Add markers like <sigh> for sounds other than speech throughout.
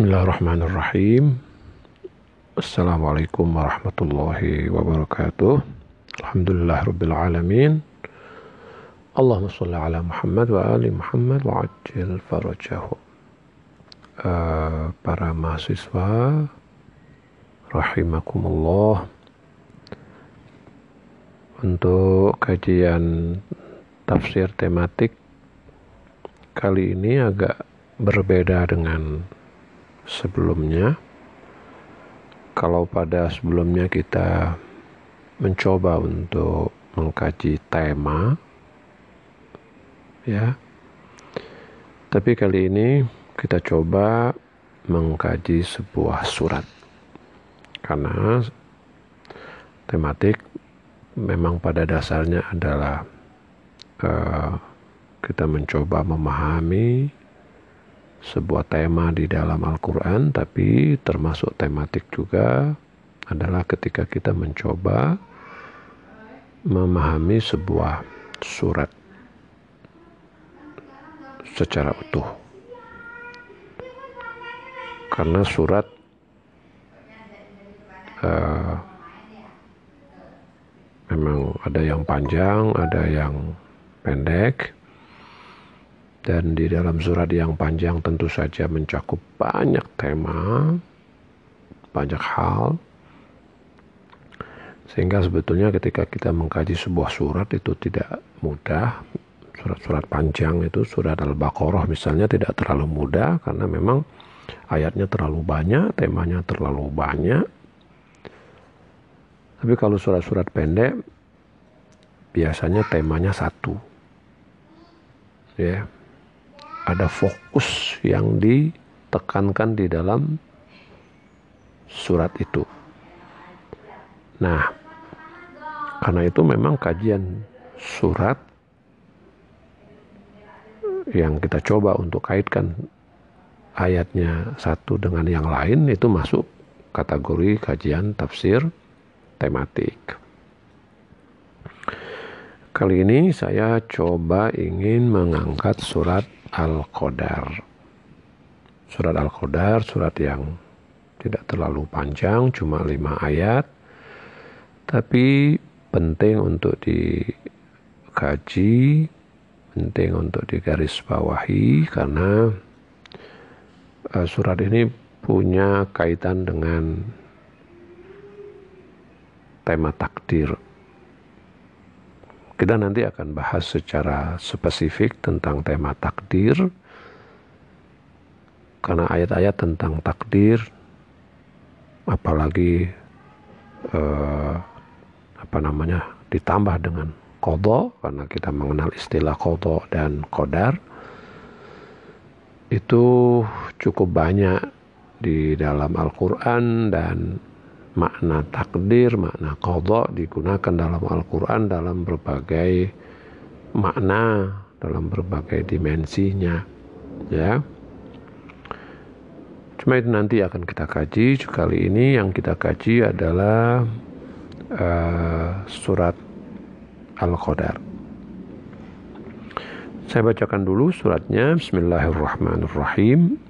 Bismillahirrahmanirrahim. Assalamualaikum warahmatullahi wabarakatuh. Alhamdulillah rabbil alamin. Allahumma salli ala Muhammad wa ali Muhammad wa ajil farajahu. Uh, para mahasiswa rahimakumullah untuk kajian tafsir tematik kali ini agak berbeda dengan sebelumnya. Kalau pada sebelumnya kita mencoba untuk mengkaji tema, ya, tapi kali ini kita coba mengkaji sebuah surat karena tematik memang pada dasarnya adalah uh, kita mencoba memahami sebuah tema di dalam Al-Quran, tapi termasuk tematik juga adalah ketika kita mencoba memahami sebuah surat secara utuh. Karena surat uh, memang ada yang panjang, ada yang pendek dan di dalam surat yang panjang tentu saja mencakup banyak tema, banyak hal. Sehingga sebetulnya ketika kita mengkaji sebuah surat itu tidak mudah. Surat-surat panjang itu surat Al-Baqarah misalnya tidak terlalu mudah karena memang ayatnya terlalu banyak, temanya terlalu banyak. Tapi kalau surat-surat pendek biasanya temanya satu. Ya, ada fokus yang ditekankan di dalam surat itu. Nah, karena itu memang kajian surat yang kita coba untuk kaitkan ayatnya satu dengan yang lain itu masuk kategori kajian tafsir tematik. Kali ini saya coba ingin mengangkat surat Al-Qadar. Surat Al-Qadar, surat yang tidak terlalu panjang, cuma lima ayat, tapi penting untuk dikaji, penting untuk digarisbawahi karena uh, surat ini punya kaitan dengan tema takdir kita nanti akan bahas secara spesifik tentang tema takdir. Karena ayat-ayat tentang takdir apalagi eh, apa namanya ditambah dengan kodo karena kita mengenal istilah kodo dan kodar itu cukup banyak di dalam Al-Quran dan makna takdir, makna qadha digunakan dalam Al-Quran dalam berbagai makna, dalam berbagai dimensinya. Ya. Cuma itu nanti akan kita kaji. Kali ini yang kita kaji adalah uh, surat Al-Qadar. Saya bacakan dulu suratnya. Bismillahirrahmanirrahim.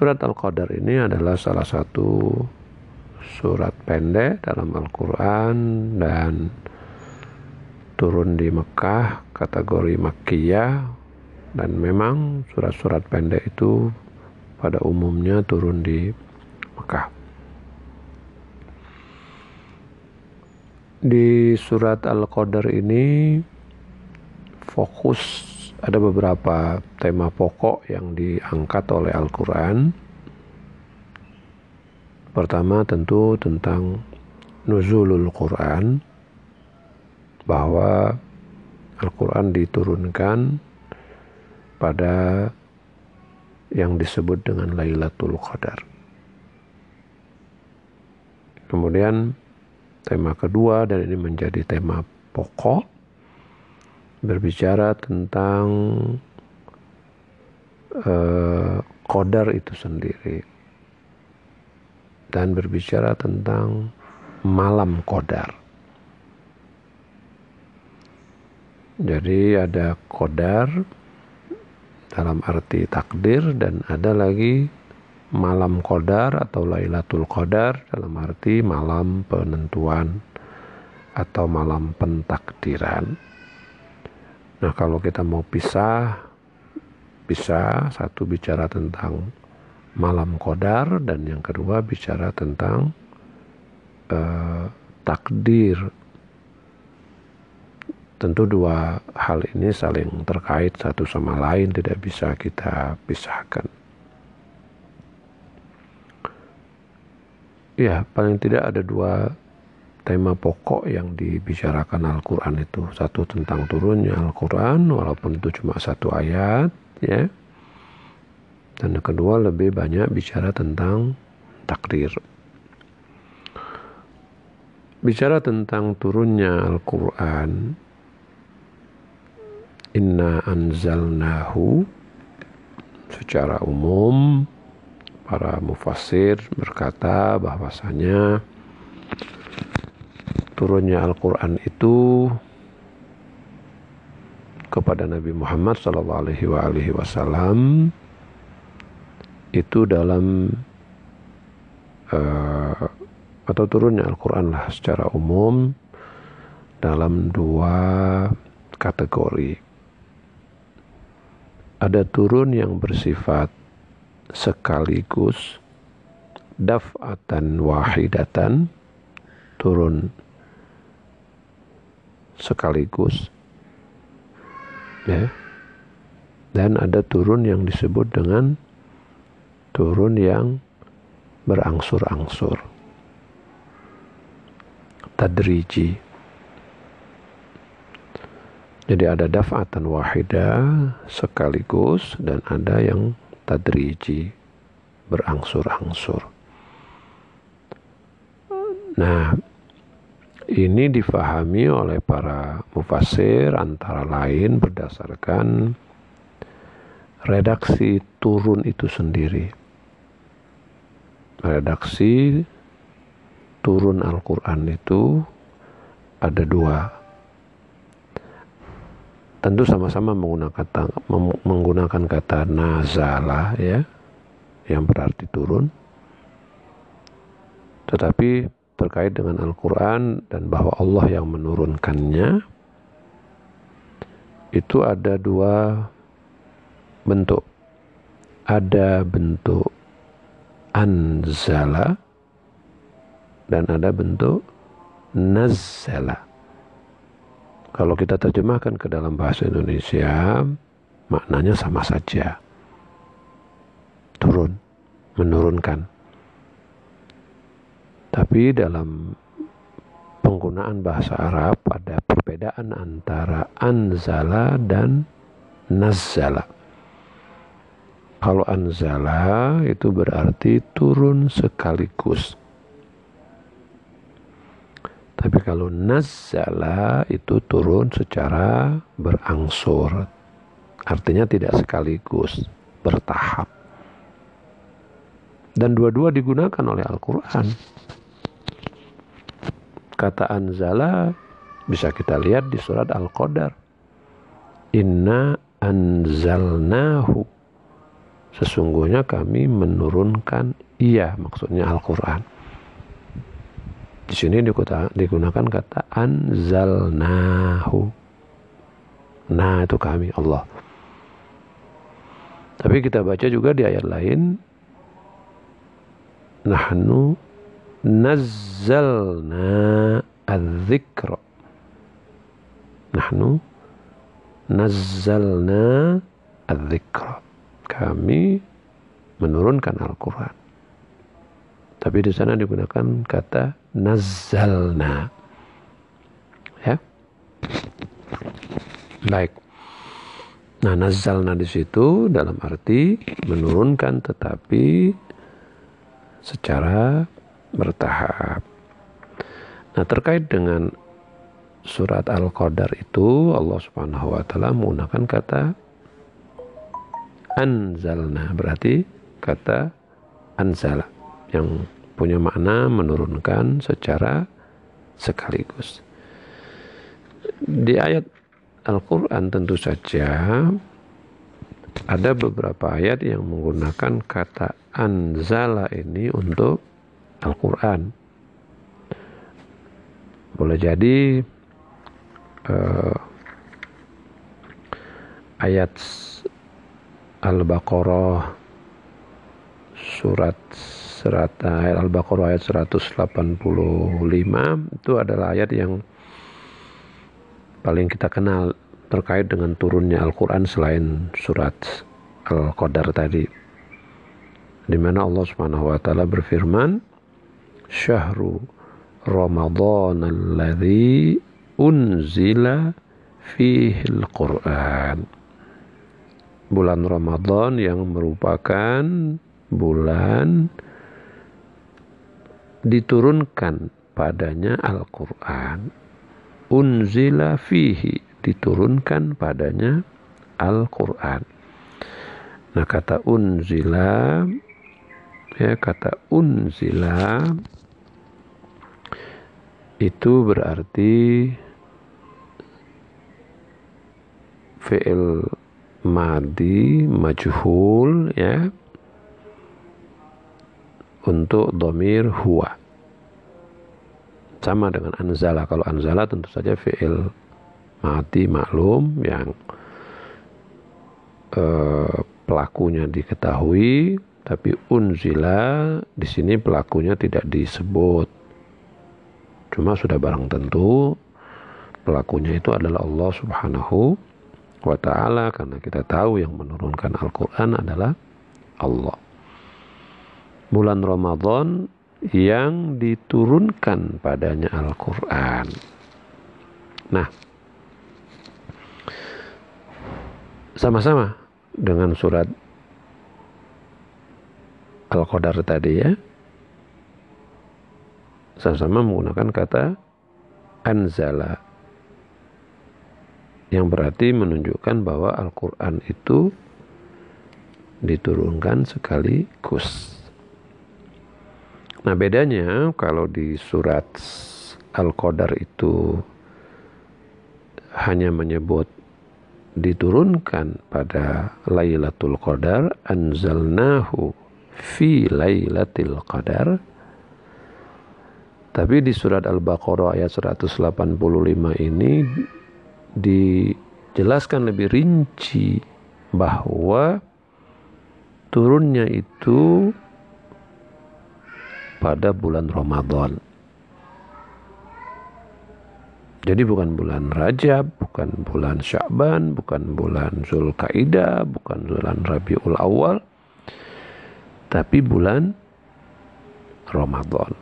Surat Al-Qadar ini adalah salah satu surat pendek dalam Al-Quran dan turun di Mekah kategori Makkiyah dan memang surat-surat pendek itu pada umumnya turun di Mekah. Di surat Al-Qadar ini fokus ada beberapa tema pokok yang diangkat oleh Al-Quran. Pertama tentu tentang nuzulul Quran, bahwa Al-Quran diturunkan pada yang disebut dengan Lailatul Qadar. Kemudian tema kedua dan ini menjadi tema pokok berbicara tentang uh, Qadar itu sendiri dan berbicara tentang malam Qadar. Jadi ada Qadar dalam arti takdir dan ada lagi malam qadar atau Lailatul Qadar dalam arti malam penentuan atau malam pentakdiran. Nah, kalau kita mau pisah bisa satu bicara tentang malam qadar. Dan yang kedua bicara tentang uh, takdir. Tentu dua hal ini saling terkait satu sama lain tidak bisa kita pisahkan. Ya, paling tidak ada dua tema pokok yang dibicarakan Al-Quran itu. Satu tentang turunnya Al-Quran, walaupun itu cuma satu ayat, ya. Dan yang kedua lebih banyak bicara tentang takdir. Bicara tentang turunnya Al-Quran, Inna anzalnahu secara umum para mufassir berkata bahwasanya turunnya Al-Quran itu kepada Nabi Muhammad Wasallam itu dalam uh, atau turunnya Al-Quran lah secara umum dalam dua kategori. Ada turun yang bersifat sekaligus daf'atan wahidatan turun sekaligus. Ya. Dan ada turun yang disebut dengan turun yang berangsur-angsur. Tadriji. Jadi ada daf'atan wahida sekaligus dan ada yang tadriji berangsur-angsur. Nah, ini difahami oleh para mufasir antara lain berdasarkan redaksi turun itu sendiri. Redaksi turun Al-Quran itu ada dua tentu sama-sama menggunakan kata menggunakan kata nazala ya yang berarti turun tetapi terkait dengan Al-Quran dan bahwa Allah yang menurunkannya itu ada dua bentuk ada bentuk anzala dan ada bentuk nazala kalau kita terjemahkan ke dalam bahasa Indonesia, maknanya sama saja. Turun, menurunkan. Tapi dalam penggunaan bahasa Arab ada perbedaan antara anzala dan nazala. Kalau anzala itu berarti turun sekaligus. Tapi kalau nazala itu turun secara berangsur. Artinya tidak sekaligus, bertahap. Dan dua-dua digunakan oleh Al-Quran. Kata anzala bisa kita lihat di surat Al-Qadar. Inna anzalnahu. Sesungguhnya kami menurunkan ia, maksudnya Al-Quran di sini digunakan kata anzalnahu. Nah itu kami Allah. Tapi kita baca juga di ayat lain. Nahnu nazzalna adzikra. Nahnu nazzalna adzikra. Kami menurunkan Al-Quran. Tapi di sana digunakan kata nazzalna. Ya. Baik. Nah, nazzalna di situ dalam arti menurunkan tetapi secara bertahap. Nah, terkait dengan surat Al-Qadar itu Allah Subhanahu wa taala menggunakan kata anzalna berarti kata anzala yang punya makna menurunkan secara sekaligus. Di ayat Al-Quran tentu saja ada beberapa ayat yang menggunakan kata anzala ini untuk Al-Quran. Boleh jadi uh, ayat Al-Baqarah surat surat ayat Al-Baqarah ayat 185 itu adalah ayat yang paling kita kenal terkait dengan turunnya Al-Qur'an selain surat Al-Qadar tadi. Di mana Allah Subhanahu wa taala berfirman, "Syahrul Ramadan alladzi unzila fihi al-Qur'an." Bulan Ramadan yang merupakan bulan diturunkan padanya Al-Quran. Unzila fihi diturunkan padanya Al-Quran. Nah kata unzila ya kata unzila itu berarti fi'il madi majhul ya untuk domir huwa. Sama dengan anzala. Kalau anzala tentu saja fi'il mati maklum yang eh, pelakunya diketahui, tapi unzila di sini pelakunya tidak disebut. Cuma sudah barang tentu pelakunya itu adalah Allah Subhanahu wa taala karena kita tahu yang menurunkan Al-Qur'an adalah Allah bulan Ramadan yang diturunkan padanya Al-Quran. Nah, sama-sama dengan surat Al-Qadar tadi ya, sama-sama menggunakan kata anzala yang berarti menunjukkan bahwa Al-Quran itu diturunkan sekaligus. Nah bedanya kalau di surat Al-Qadar itu hanya menyebut diturunkan pada Lailatul Qadar anzalnahu fi Lailatul Qadar tapi di surat Al-Baqarah ayat 185 ini dijelaskan lebih rinci bahwa turunnya itu pada bulan Ramadan. Jadi bukan bulan Rajab, bukan bulan Sya'ban, bukan bulan Zulkaidah, bukan bulan Rabiul Awal, tapi bulan Ramadan.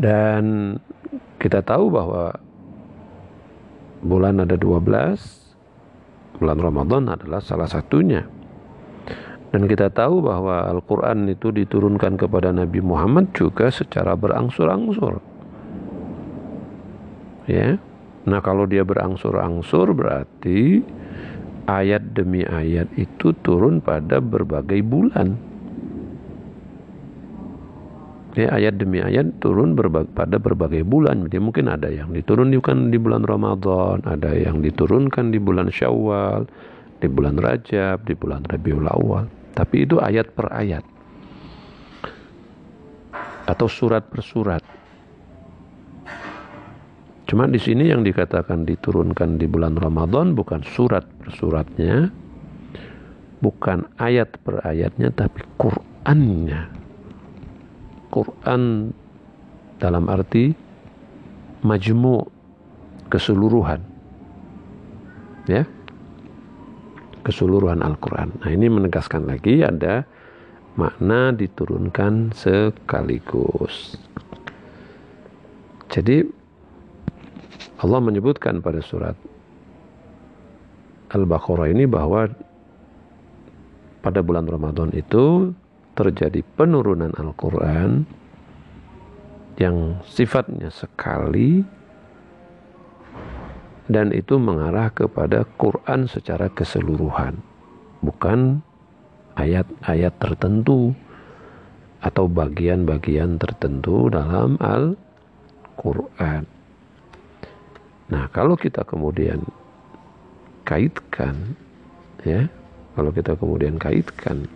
Dan kita tahu bahwa bulan ada 12, bulan Ramadan adalah salah satunya. Dan kita tahu bahwa Al-Quran itu diturunkan kepada Nabi Muhammad juga secara berangsur-angsur. Ya. Nah kalau dia berangsur-angsur berarti ayat demi ayat itu turun pada berbagai bulan. Ya, ayat demi ayat turun berbagai, pada berbagai bulan. Jadi mungkin ada yang diturunkan di bulan Ramadan, ada yang diturunkan di bulan Syawal, di bulan Rajab, di bulan Rabiul Awal. Tapi itu ayat per ayat. Atau surat per surat. Cuma di sini yang dikatakan diturunkan di bulan Ramadan bukan surat per suratnya, bukan ayat per ayatnya, tapi Qur'annya. Quran dalam arti majmu keseluruhan. Ya keseluruhan Al-Quran. Nah ini menegaskan lagi ada makna diturunkan sekaligus. Jadi Allah menyebutkan pada surat Al-Baqarah ini bahwa pada bulan Ramadan itu terjadi penurunan Al-Quran yang sifatnya sekali dan itu mengarah kepada Quran secara keseluruhan bukan ayat-ayat tertentu atau bagian-bagian tertentu dalam Al-Quran. Nah, kalau kita kemudian kaitkan, ya, kalau kita kemudian kaitkan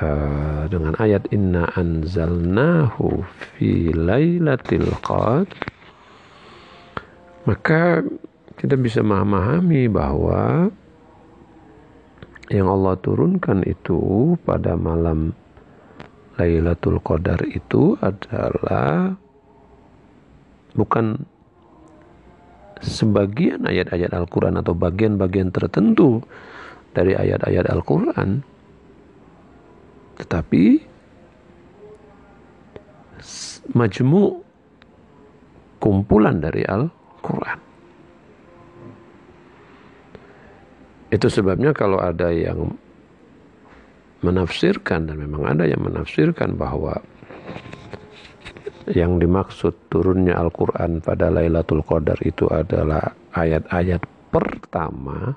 uh, dengan ayat Inna anzalnahu fi lailatul qad, maka kita bisa memahami bahwa yang Allah turunkan itu pada malam Lailatul Qadar itu adalah bukan sebagian ayat-ayat Al-Quran atau bagian-bagian tertentu dari ayat-ayat Al-Quran tetapi majmu kumpulan dari Al-Quran. Itu sebabnya kalau ada yang menafsirkan dan memang ada yang menafsirkan bahwa yang dimaksud turunnya Al-Quran pada Lailatul Qadar itu adalah ayat-ayat pertama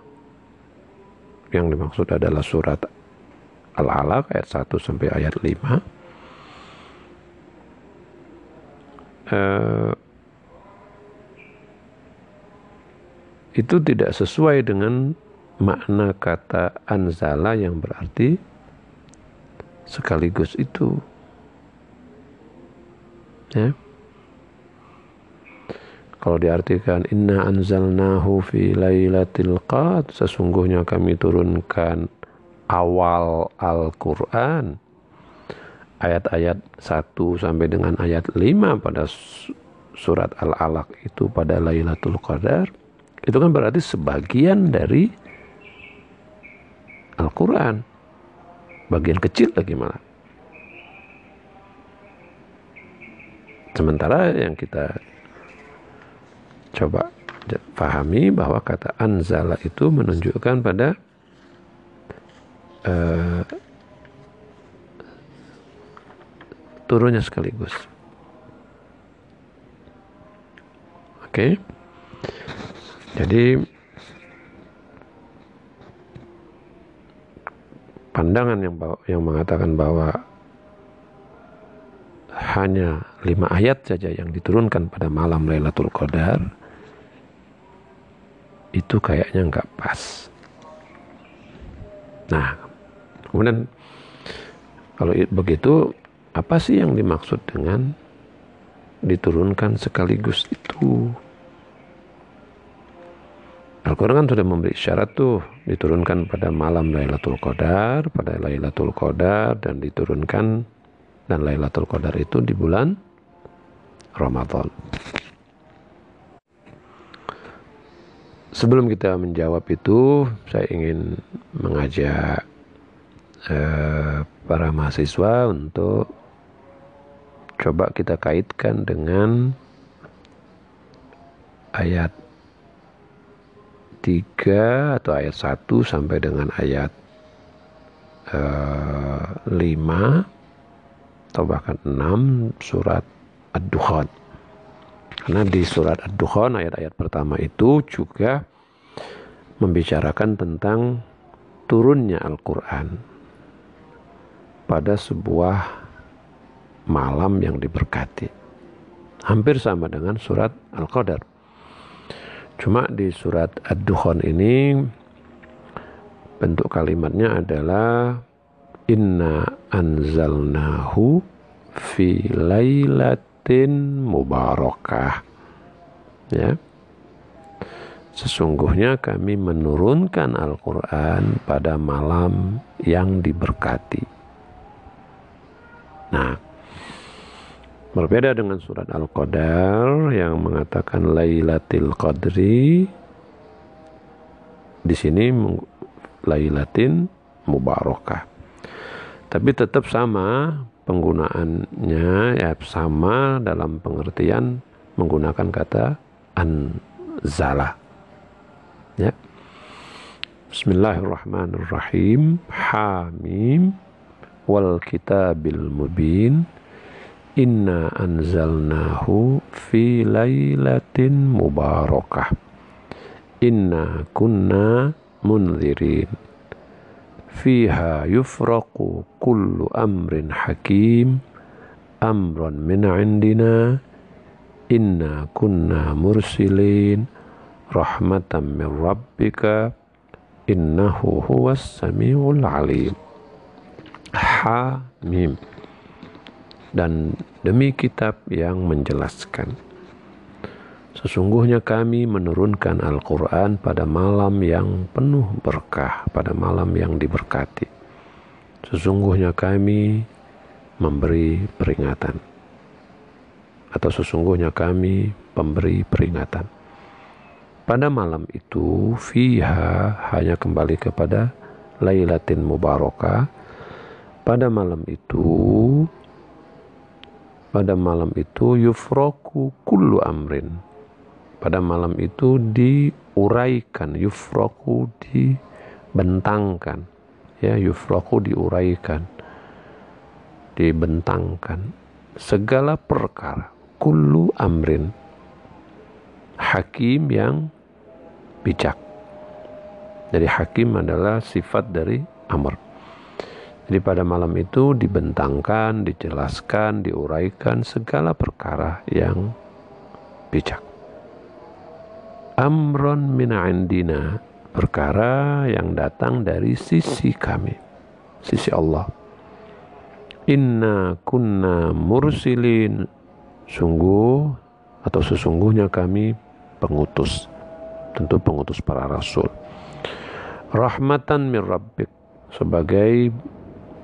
yang dimaksud adalah surat Al-Alaq ayat 1 sampai ayat 5 uh, itu tidak sesuai dengan makna kata anzala yang berarti sekaligus itu. Ya. Kalau diartikan inna anzalnahu fi lailatul qad sesungguhnya kami turunkan awal Al-Qur'an. Ayat-ayat 1 sampai dengan ayat 5 pada surat Al-Alaq itu pada Lailatul Qadar. Itu kan berarti sebagian dari Al-Qur'an. Bagian kecil lagi malah. Sementara yang kita coba pahami bahwa kata anzala itu menunjukkan pada uh, turunnya sekaligus. Oke. Jadi pandangan yang yang mengatakan bahwa hanya lima ayat saja yang diturunkan pada malam Lailatul Qadar itu kayaknya nggak pas. Nah, kemudian kalau begitu apa sih yang dimaksud dengan diturunkan sekaligus itu? Al-Quran kan sudah memberi syarat tuh diturunkan pada malam Lailatul Qadar, pada Lailatul Qadar dan diturunkan dan Lailatul Qadar itu di bulan Ramadan. Sebelum kita menjawab itu, saya ingin mengajak eh, para mahasiswa untuk coba kita kaitkan dengan ayat 3 atau ayat 1 sampai dengan ayat eh, 5 atau bahkan 6 surat Ad-Dukhan. Karena di surat Ad-Dukhan ayat-ayat pertama itu juga membicarakan tentang turunnya Al-Quran pada sebuah malam yang diberkati. Hampir sama dengan surat Al-Qadar. Cuma di surat Ad-Dukhan ini bentuk kalimatnya adalah inna anzalnahu fi lailatin mubarakah. Ya. Sesungguhnya kami menurunkan Al-Quran pada malam yang diberkati. Nah, Berbeda dengan surat Al-Qadar yang mengatakan Lailatul Qadri di sini Lailatin Mubarakah. Tapi tetap sama penggunaannya ya sama dalam pengertian menggunakan kata anzala. Ya. Bismillahirrahmanirrahim. Hamim wal kitabil mubin. Inna anzalnahu fi lailatin mubarakah. Inna kunna munzirin. Fiha yufraqu kullu amrin hakim. Amran min indina. Inna kunna mursilin. Rahmatan min rabbika. Innahu huwas samiul alim. Hamim dan demi kitab yang menjelaskan. Sesungguhnya kami menurunkan Al-Quran pada malam yang penuh berkah, pada malam yang diberkati. Sesungguhnya kami memberi peringatan. Atau sesungguhnya kami pemberi peringatan. Pada malam itu, fiha hanya kembali kepada Lailatin Mubarakah. Pada malam itu, pada malam itu yufroku kullu amrin. Pada malam itu diuraikan, yufroku dibentangkan. Ya, yufroku diuraikan, dibentangkan. Segala perkara, kullu amrin. Hakim yang bijak. Jadi hakim adalah sifat dari amr. Jadi pada malam itu dibentangkan, dijelaskan, diuraikan segala perkara yang bijak. Amron min indina, perkara yang datang dari sisi kami, sisi Allah. Inna kunna mursilin, sungguh atau sesungguhnya kami pengutus, tentu pengutus para rasul. Rahmatan min rabbik, sebagai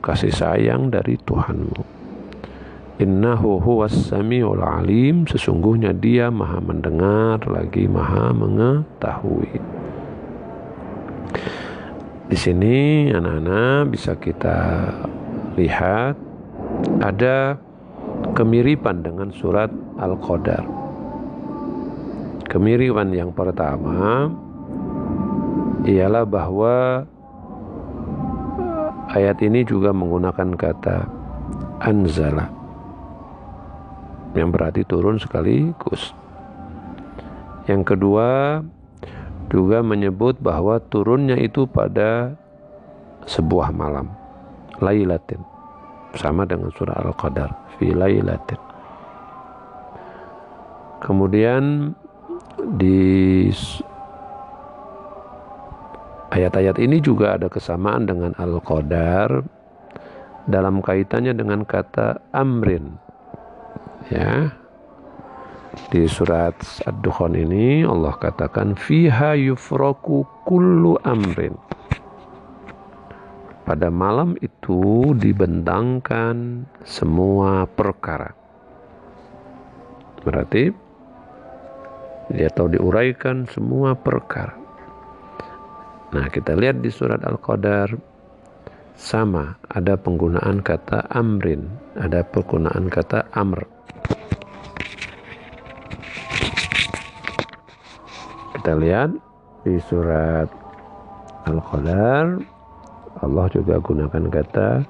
kasih sayang dari Tuhanmu. Innahu huwas samiul alim, sesungguhnya dia maha mendengar lagi maha mengetahui. Di sini anak-anak bisa kita lihat ada kemiripan dengan surat Al-Qadar. Kemiripan yang pertama ialah bahwa Ayat ini juga menggunakan kata anzala yang berarti turun sekaligus. Yang kedua juga menyebut bahwa turunnya itu pada sebuah malam. Lailatin. Sama dengan surah Al-Qadar. Fi lailatin. Kemudian di Ayat-ayat ini juga ada kesamaan dengan Al-Qadar dalam kaitannya dengan kata amrin. Ya. Di surat Ad-Dukhan ini Allah katakan fiha yufraku kullu amrin. Pada malam itu dibentangkan semua perkara. Berarti dia tahu diuraikan semua perkara. Nah, kita lihat di surat Al-Qadar sama ada penggunaan kata amrin, ada penggunaan kata amr. Kita lihat di surat Al-Qadar Allah juga gunakan kata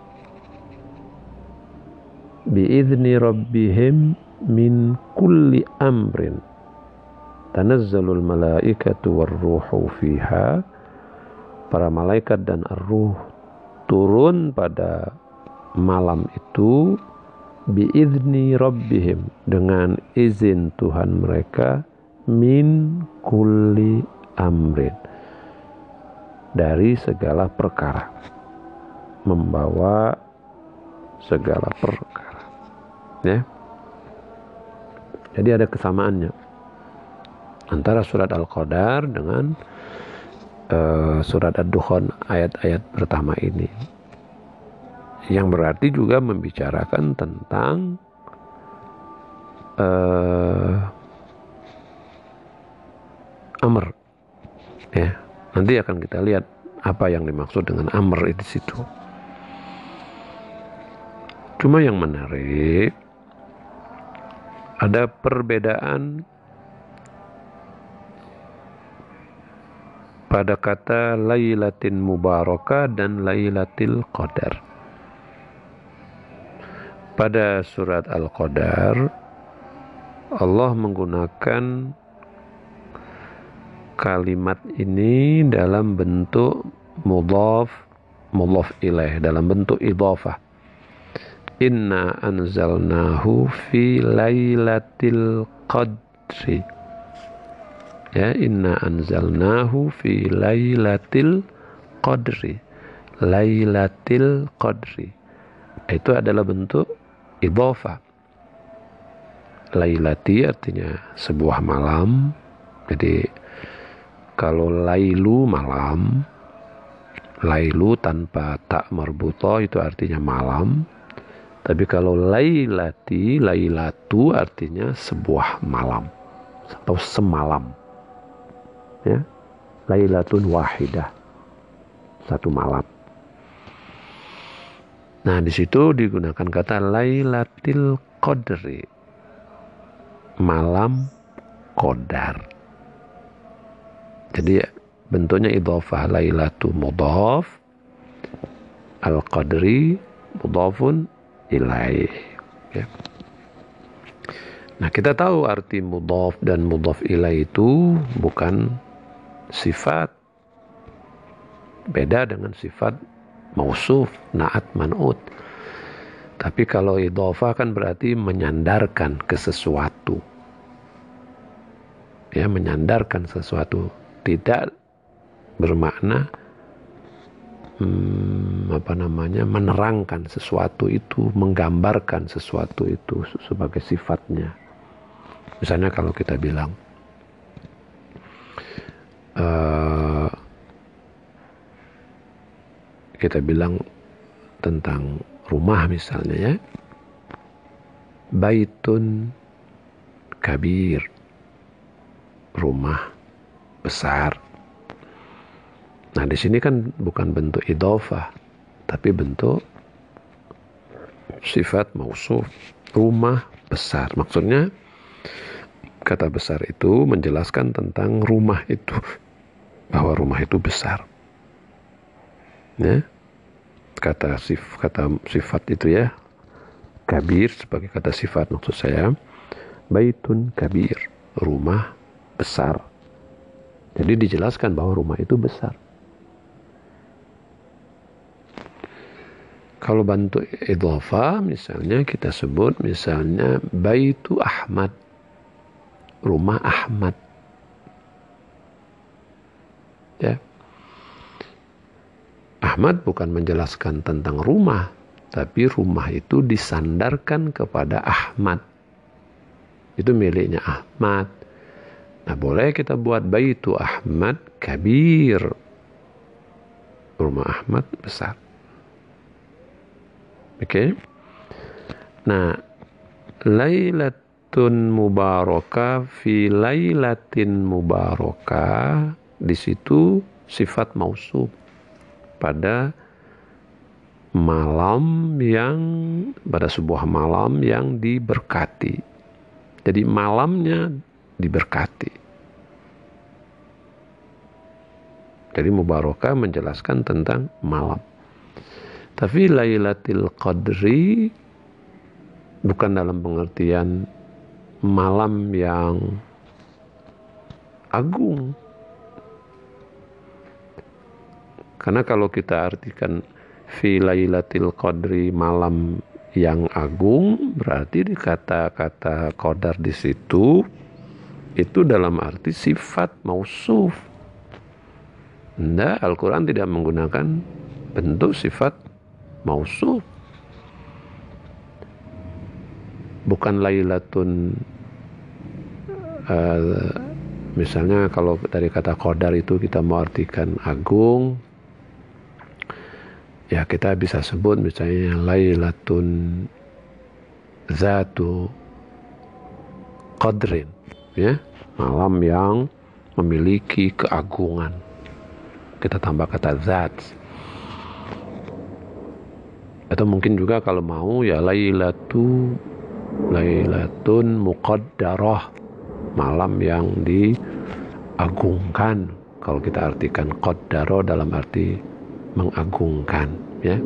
biizni rabbihim min kulli amrin tanazzalul malaikatu warruhu fiha para malaikat dan ruh turun pada malam itu biizni rabbihim dengan izin Tuhan mereka min kulli amrin dari segala perkara membawa segala perkara ya. Jadi ada kesamaannya antara surat Al-Qadar dengan uh, surat Ad-Dukhan ayat-ayat pertama ini. Yang berarti juga membicarakan tentang uh, amr. Ya nanti akan kita lihat apa yang dimaksud dengan amr di situ. Cuma yang menarik ada perbedaan pada kata Lailatin Mubarakah dan Lailatul Qadar. Pada surat Al-Qadar Allah menggunakan kalimat ini dalam bentuk mudhaf mudhaf ilaih dalam bentuk idhafah. Inna anzalnahu fi lailatul qadri ya inna anzalnahu fi lailatul qadri. Lailatul qadri. Itu adalah bentuk idhofa. Lailati artinya sebuah malam. Jadi kalau lailu malam lailu tanpa tak marbuto itu artinya malam. Tapi kalau lailati lailatu artinya sebuah malam atau semalam ya. Lailatun wahidah. Satu malam. Nah di situ digunakan kata Lailatul Qadri. Malam Qadar. Jadi bentuknya idhofah. Lailatu mudhaf. Al-Qadri mudhafun ilaih. Ya. Nah kita tahu arti mudhaf dan mudhaf ilaih itu bukan sifat beda dengan sifat mausuf, naat, man'ut. Tapi kalau idhofah kan berarti menyandarkan ke sesuatu. Ya, menyandarkan sesuatu. Tidak bermakna hmm, apa namanya menerangkan sesuatu itu, menggambarkan sesuatu itu sebagai sifatnya. Misalnya kalau kita bilang uh, kita bilang tentang rumah misalnya ya. Baitun kabir. Rumah besar. Nah di sini kan bukan bentuk idofah tapi bentuk sifat mausuf. Rumah besar. Maksudnya kata besar itu menjelaskan tentang rumah itu bahwa rumah itu besar. Ya. Kata sif kata sifat itu ya kabir sebagai kata sifat maksud saya baitun kabir rumah besar. Jadi dijelaskan bahwa rumah itu besar. Kalau bantu idhafa misalnya kita sebut misalnya baitu Ahmad rumah Ahmad Ya. Ahmad bukan menjelaskan tentang rumah, tapi rumah itu disandarkan kepada Ahmad. Itu miliknya Ahmad. Nah, boleh kita buat baitu Ahmad kabir. Rumah Ahmad besar. Oke. Okay? Nah, Lailatun mubarakah fi lailatin mubarakah di situ sifat mausuf pada malam yang pada sebuah malam yang diberkati. Jadi malamnya diberkati. Jadi mubarakah menjelaskan tentang malam. Tapi Lailatul Qadri bukan dalam pengertian malam yang agung Karena kalau kita artikan fi lailatul qadri malam yang agung berarti di kata-kata qadar di situ itu dalam arti sifat mausuf. Nah, Al-Quran tidak menggunakan bentuk sifat mausuf. Bukan lailatun uh, misalnya kalau dari kata qadar itu kita mau artikan agung ya kita bisa sebut misalnya Lailatun Zatu Qadrin ya. Malam yang memiliki keagungan. Kita tambah kata zat. Atau mungkin juga kalau mau ya Lailatu Lailatun Muqaddarah. Malam yang diagungkan. Kalau kita artikan qaddaro dalam arti mengagungkan ya.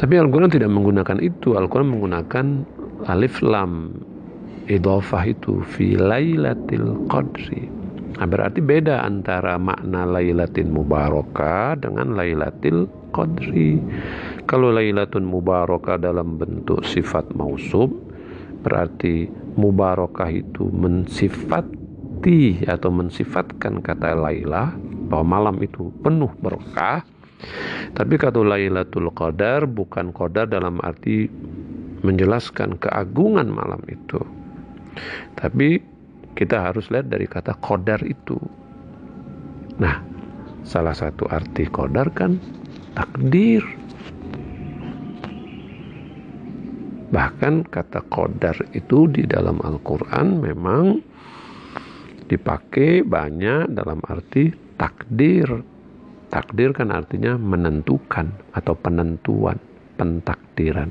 Tapi Al-Quran tidak menggunakan itu. Al-Quran menggunakan alif lam idhofah itu fi lailatul qadri. Nah, berarti beda antara makna lailatin mubarakah dengan lailatul qadri. Kalau lailatul mubarakah dalam bentuk sifat mausub berarti mubarakah itu mensifati atau mensifatkan kata lailah bahwa malam itu penuh berkah tapi kata Lailatul Qadar bukan qadar dalam arti menjelaskan keagungan malam itu. Tapi kita harus lihat dari kata qadar itu. Nah, salah satu arti qadar kan takdir. Bahkan kata qadar itu di dalam Al-Quran memang dipakai banyak dalam arti takdir Takdir kan artinya menentukan atau penentuan, pentakdiran.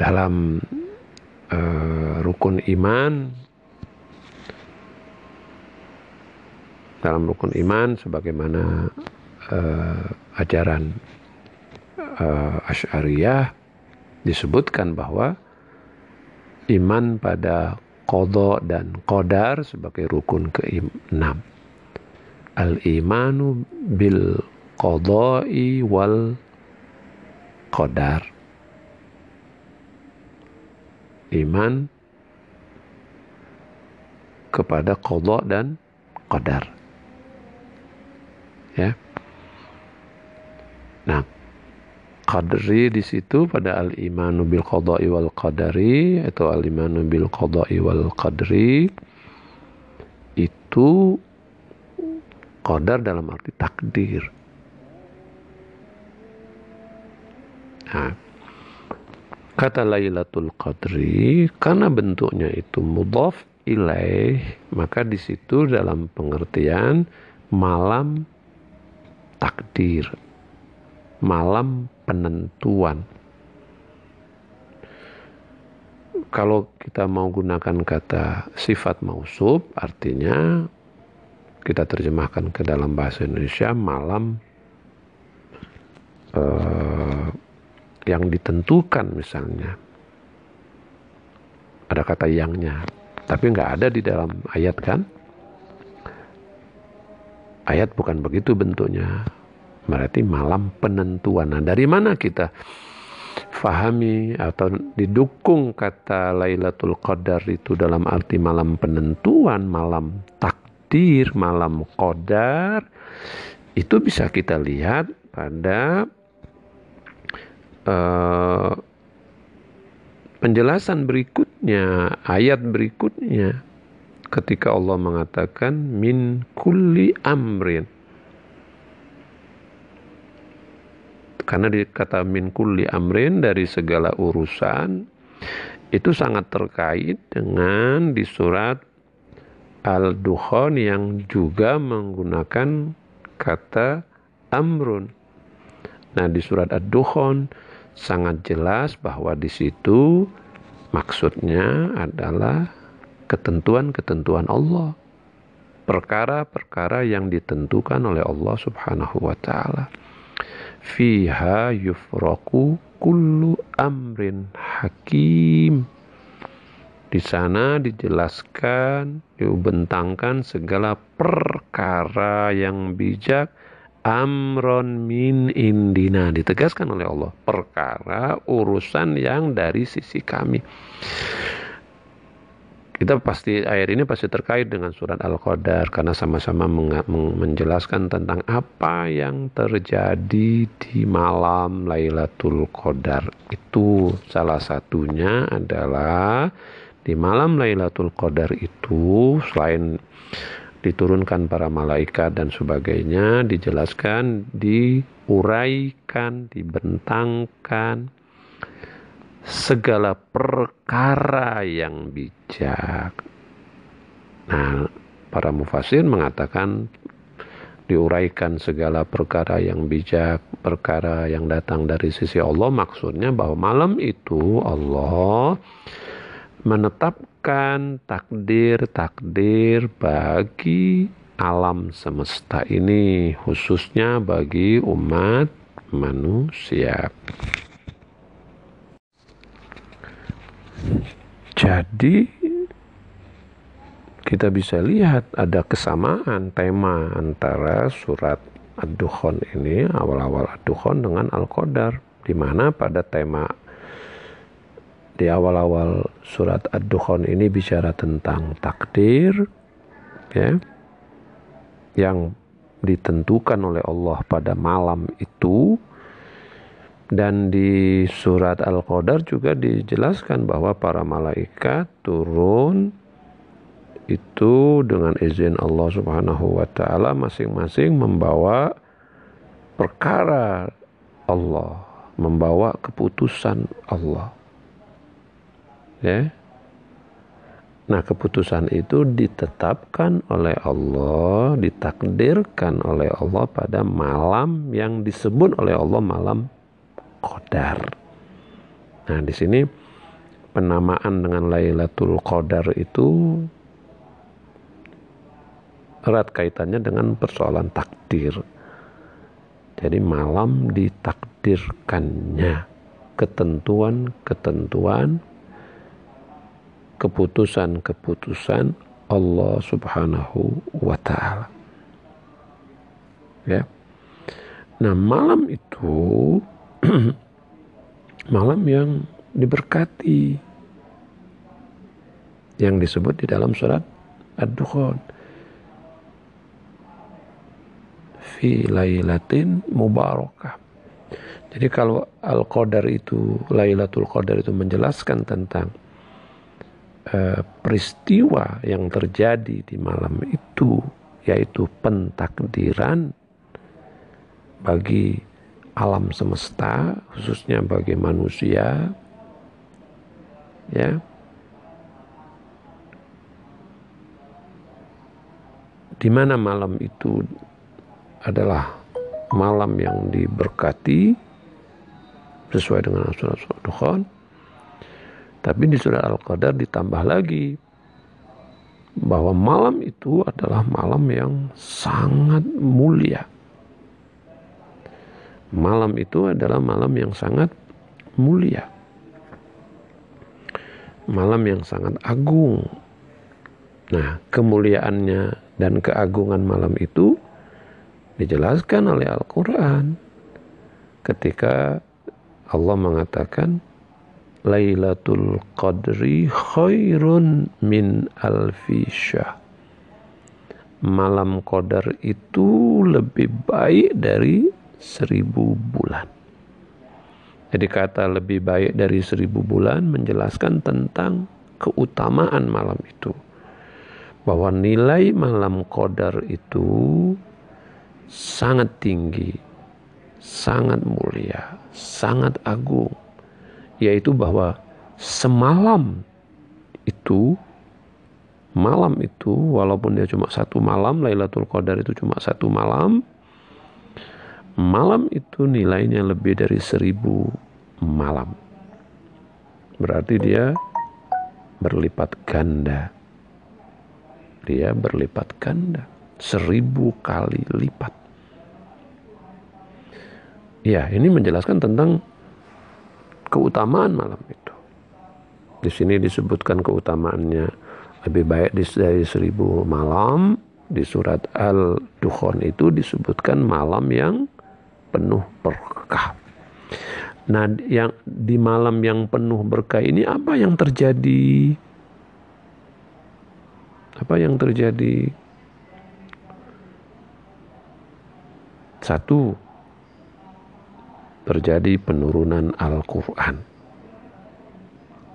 Dalam uh, rukun iman, dalam rukun iman sebagaimana uh, ajaran uh, Asy'ariyah disebutkan bahwa iman pada kodok dan kodar sebagai rukun ke-6 al-imanu bil qada'i wal qadar. Iman kepada qada dan qadar. Ya. Nah qadri di situ pada al imanu bil qada'i wal qadari atau al imanu bil qada'i wal qadri itu Qadar dalam arti takdir. Nah, kata Lailatul Qadri karena bentuknya itu mudhaf ilaih, maka di situ dalam pengertian malam takdir. Malam penentuan. Kalau kita mau gunakan kata sifat mausub artinya kita terjemahkan ke dalam bahasa Indonesia malam uh, yang ditentukan misalnya. Ada kata yangnya tapi nggak ada di dalam ayat kan? Ayat bukan begitu bentuknya berarti malam penentuan nah dari mana kita fahami atau didukung kata Lailatul Qadar itu dalam arti malam penentuan malam tak takdir, malam qadar? Itu bisa kita lihat pada uh, penjelasan berikutnya, ayat berikutnya. Ketika Allah mengatakan min kulli amrin. Karena dikata min kulli amrin dari segala urusan itu sangat terkait dengan di surat Al-Dukhan yang juga menggunakan kata amrun. Nah, di surat Ad-Dukhan sangat jelas bahwa di situ maksudnya adalah ketentuan-ketentuan Allah. Perkara-perkara yang ditentukan oleh Allah Subhanahu wa taala. Fiha yufraku kullu amrin hakim. Di sana dijelaskan, dibentangkan segala perkara yang bijak amron min indina. Ditegaskan oleh Allah perkara urusan yang dari sisi kami kita pasti ayat ini pasti terkait dengan surat Al-Qadar karena sama-sama menjelaskan tentang apa yang terjadi di malam Lailatul Qadar. Itu salah satunya adalah di malam Lailatul Qadar itu selain diturunkan para malaikat dan sebagainya dijelaskan diuraikan dibentangkan segala perkara yang bijak nah para mufasir mengatakan diuraikan segala perkara yang bijak perkara yang datang dari sisi Allah maksudnya bahwa malam itu Allah menetapkan takdir-takdir bagi alam semesta ini, khususnya bagi umat manusia. Jadi, kita bisa lihat ada kesamaan tema antara surat Ad-Dukhan ini, awal-awal Ad-Dukhan dengan Al-Qadar, di mana pada tema di awal-awal surat Ad-Dukhan ini bicara tentang takdir ya yang ditentukan oleh Allah pada malam itu dan di surat Al-Qadar juga dijelaskan bahwa para malaikat turun itu dengan izin Allah Subhanahu wa taala masing-masing membawa perkara Allah, membawa keputusan Allah. Ya. Nah keputusan itu ditetapkan oleh Allah ditakdirkan oleh Allah pada malam yang disebut oleh Allah malam Qadar nah di sini penamaan dengan Lailatul Qadar itu erat kaitannya dengan persoalan takdir jadi malam ditakdirkannya ketentuan-ketentuan keputusan-keputusan Allah Subhanahu wa taala. Ya. Nah, malam itu <clears throat> malam yang diberkati yang disebut di dalam surat Ad-Dukhan. Fi lailatin mubarakah. Jadi kalau Al-Qadar itu, Lailatul Qadar itu menjelaskan tentang Eh, peristiwa yang terjadi di malam itu yaitu pentakdiran bagi alam semesta khususnya bagi manusia ya di mana malam itu adalah malam yang diberkati sesuai dengan surat-surat tapi di surat Al-Qadar ditambah lagi bahwa malam itu adalah malam yang sangat mulia. Malam itu adalah malam yang sangat mulia. Malam yang sangat agung. Nah, kemuliaannya dan keagungan malam itu dijelaskan oleh Al-Quran ketika Allah mengatakan Lailatul Qadri khairun min alfi syah. Malam Qadar itu lebih baik dari seribu bulan. Jadi kata lebih baik dari seribu bulan menjelaskan tentang keutamaan malam itu. Bahwa nilai malam Qadar itu sangat tinggi, sangat mulia, sangat agung yaitu bahwa semalam itu malam itu walaupun dia cuma satu malam Lailatul Qadar itu cuma satu malam malam itu nilainya lebih dari seribu malam berarti dia berlipat ganda dia berlipat ganda seribu kali lipat ya ini menjelaskan tentang keutamaan malam itu. Di sini disebutkan keutamaannya lebih baik dari seribu malam. Di surat Al-Dukhan itu disebutkan malam yang penuh berkah. Nah, yang di malam yang penuh berkah ini apa yang terjadi? Apa yang terjadi? Satu, terjadi penurunan Al-Quran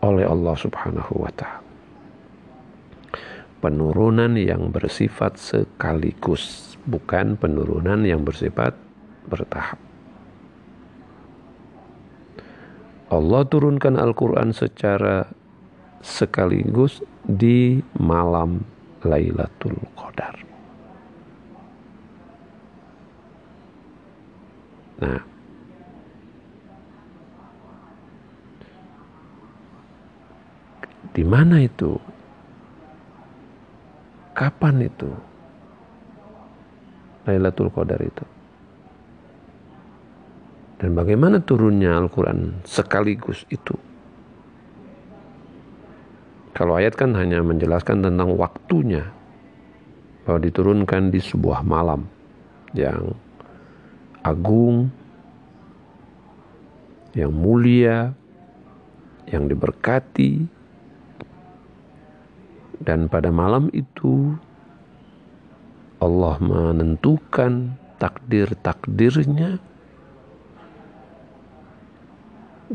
oleh Allah Subhanahu wa Ta'ala. Penurunan yang bersifat sekaligus, bukan penurunan yang bersifat bertahap. Allah turunkan Al-Quran secara sekaligus di malam Lailatul Qadar. Nah, Di mana itu? kapan itu Lailatul Qadar itu dan bagaimana turunnya Al-Quran sekaligus itu? Kalau ayat kan hanya menjelaskan tentang waktunya bahwa diturunkan di sebuah malam yang agung yang mulia yang diberkati. Dan pada malam itu Allah menentukan takdir-takdirnya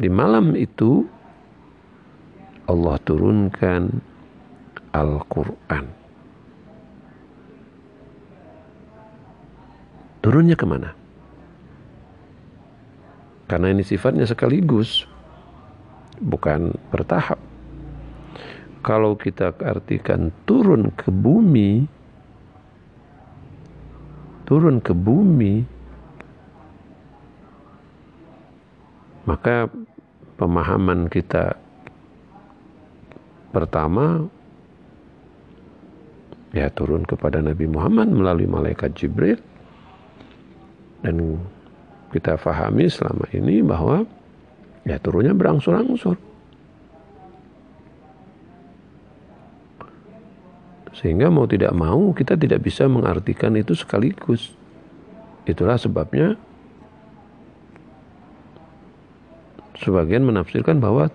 di malam itu Allah turunkan Al-Quran. Turunnya ke mana? Karena ini sifatnya sekaligus, bukan bertahap. Kalau kita artikan turun ke bumi, turun ke bumi, maka pemahaman kita pertama ya turun kepada Nabi Muhammad melalui malaikat Jibril. Dan kita fahami selama ini bahwa ya turunnya berangsur-angsur. Sehingga mau tidak mau kita tidak bisa mengartikan itu sekaligus. Itulah sebabnya sebagian menafsirkan bahwa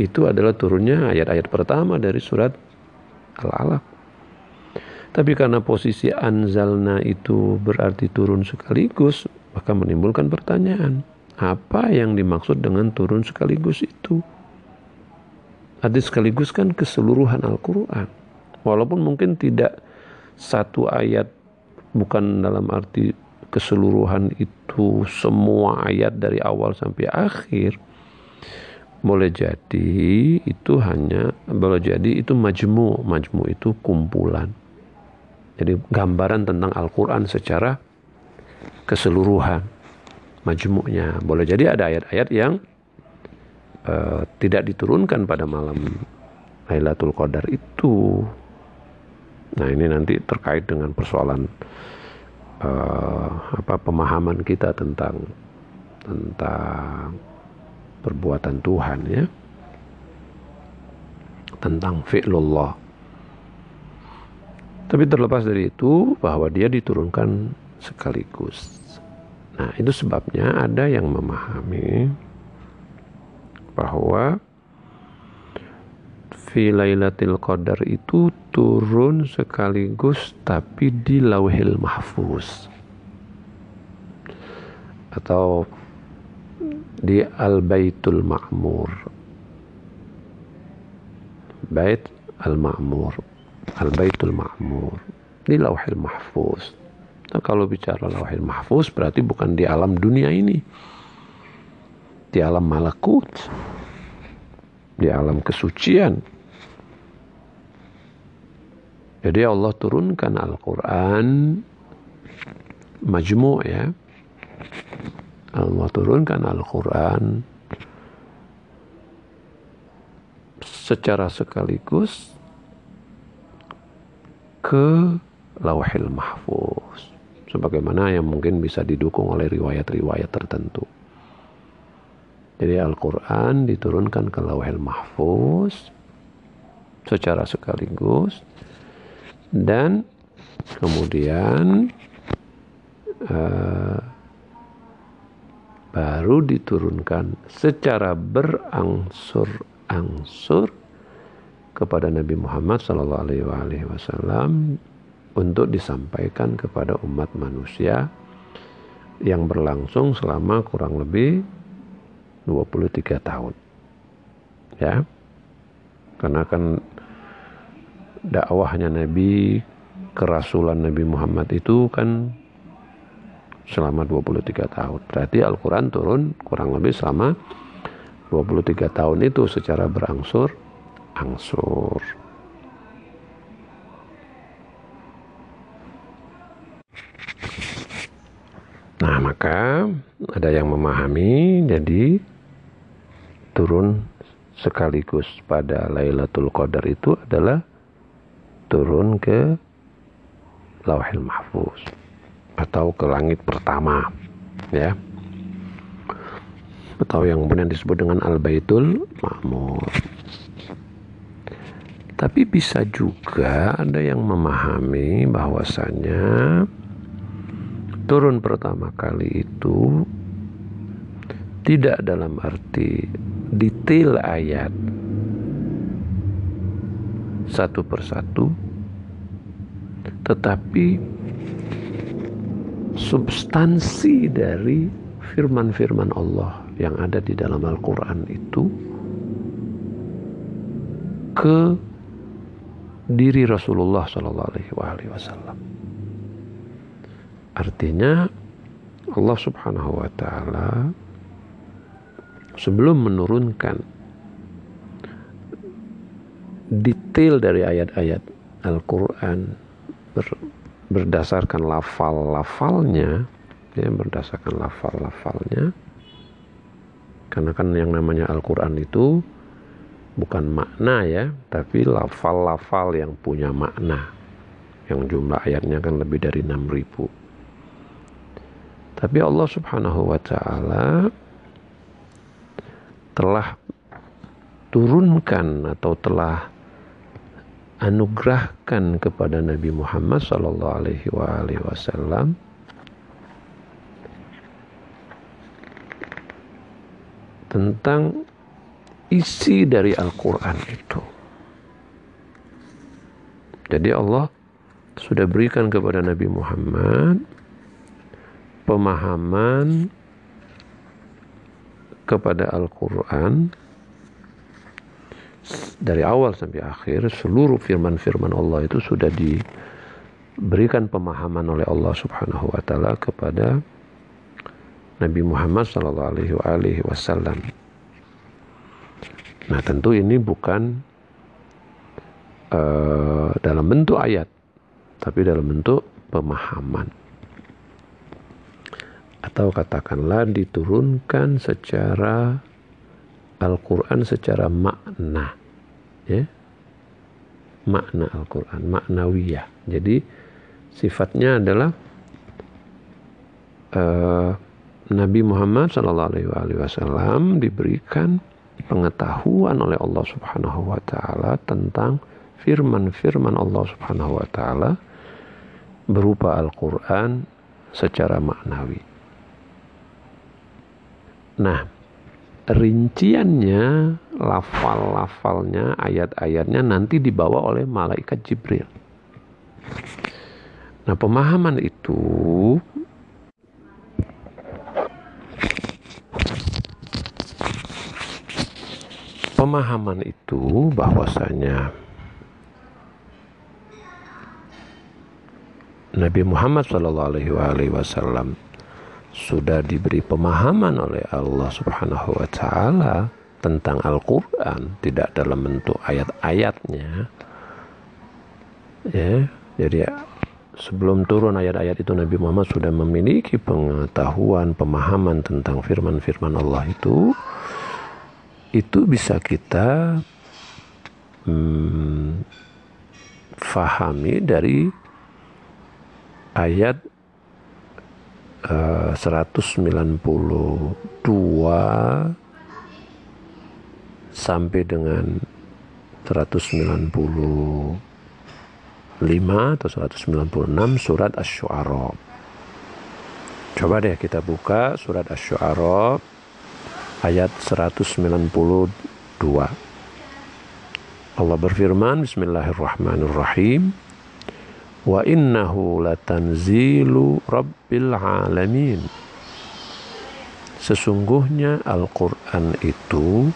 itu adalah turunnya ayat-ayat pertama dari surat Al-Alaq. Tapi karena posisi anzalna itu berarti turun sekaligus, maka menimbulkan pertanyaan, apa yang dimaksud dengan turun sekaligus itu? Ada sekaligus kan keseluruhan Al-Quran. Walaupun mungkin tidak satu ayat bukan dalam arti keseluruhan itu semua ayat dari awal sampai akhir boleh jadi itu hanya boleh jadi itu majmu majmu itu kumpulan. Jadi gambaran tentang Al-Quran secara keseluruhan majmunya. Boleh jadi ada ayat-ayat yang uh, tidak diturunkan pada malam Lailatul Qadar itu. Nah ini nanti terkait dengan persoalan uh, apa pemahaman kita tentang tentang perbuatan Tuhan ya. Tentang fi'lullah. Tapi terlepas dari itu bahwa dia diturunkan sekaligus. Nah itu sebabnya ada yang memahami bahwa fi Lailatul Qadar itu turun sekaligus tapi di Lauhil Mahfuz atau di Al-Baitul Ma'mur. Bait Al-Ma'mur, Al-Baitul Ma'mur di Lauhil Mahfuz. Nah, kalau bicara Lauhil Mahfuz berarti bukan di alam dunia ini. Di alam malakut. Di alam kesucian jadi Allah turunkan Al-Quran majmu' ya. Allah turunkan Al-Quran secara sekaligus ke Lauhil Mahfuz sebagaimana yang mungkin bisa didukung oleh riwayat-riwayat tertentu. Jadi Al-Quran diturunkan ke Lauhil Mahfuz secara sekaligus dan kemudian uh, baru diturunkan secara berangsur-angsur kepada Nabi Muhammad Wasallam untuk disampaikan kepada umat manusia yang berlangsung selama kurang lebih 23 tahun. Ya. Karena kan dakwahnya Nabi, kerasulan Nabi Muhammad itu kan selama 23 tahun. Berarti Al-Quran turun kurang lebih selama 23 tahun itu secara berangsur angsur. Nah, maka ada yang memahami jadi turun sekaligus pada Lailatul Qadar itu adalah turun ke Lauhil Mahfuz. Atau ke langit pertama ya. Atau yang kemudian disebut dengan Al-Baitul Ma'mur. Tapi bisa juga ada yang memahami bahwasanya turun pertama kali itu tidak dalam arti detail ayat satu persatu tetapi substansi dari firman-firman Allah yang ada di dalam Al-Quran itu ke diri Rasulullah Shallallahu Alaihi Wasallam. Artinya Allah Subhanahu Wa Taala sebelum menurunkan detail dari ayat-ayat Al-Quran ber, berdasarkan lafal-lafalnya, ya, berdasarkan lafal-lafalnya, karena kan yang namanya Al-Quran itu bukan makna ya, tapi lafal-lafal yang punya makna. Yang jumlah ayatnya kan lebih dari 6000. Tapi Allah Subhanahu wa taala telah turunkan atau telah anugerahkan kepada Nabi Muhammad sallallahu alaihi wasallam tentang isi dari Al-Quran itu. Jadi Allah sudah berikan kepada Nabi Muhammad pemahaman kepada Al-Quran dari awal sampai akhir seluruh firman-firman Allah itu sudah diberikan pemahaman oleh Allah Subhanahu wa taala kepada Nabi Muhammad sallallahu alaihi wasallam. Nah tentu ini bukan uh, dalam bentuk ayat, tapi dalam bentuk pemahaman. Atau katakanlah diturunkan secara Al-Quran secara makna. Ya. Makna Al-Quran, maknawiyah. Jadi sifatnya adalah uh, Nabi Muhammad SAW diberikan pengetahuan oleh Allah Subhanahu wa taala tentang firman-firman Allah Subhanahu wa taala berupa Al-Qur'an secara maknawi. Nah, rinciannya, lafal-lafalnya, ayat-ayatnya nanti dibawa oleh malaikat Jibril. Nah, pemahaman itu pemahaman itu bahwasanya Nabi Muhammad SAW sudah diberi pemahaman oleh Allah Subhanahu wa taala tentang Al-Qur'an tidak dalam bentuk ayat-ayatnya. Ya jadi sebelum turun ayat-ayat itu Nabi Muhammad sudah memiliki pengetahuan pemahaman tentang firman-firman Allah itu. Itu bisa kita hmm, fahami dari ayat uh, 192 sampai dengan 195 atau 196 surat Asy-Syu'ara. Coba deh kita buka surat Asy-Syu'ara ayat 192. Allah berfirman Bismillahirrahmanirrahim Wa innahu latanzilu rabbil alamin. Sesungguhnya Al-Quran itu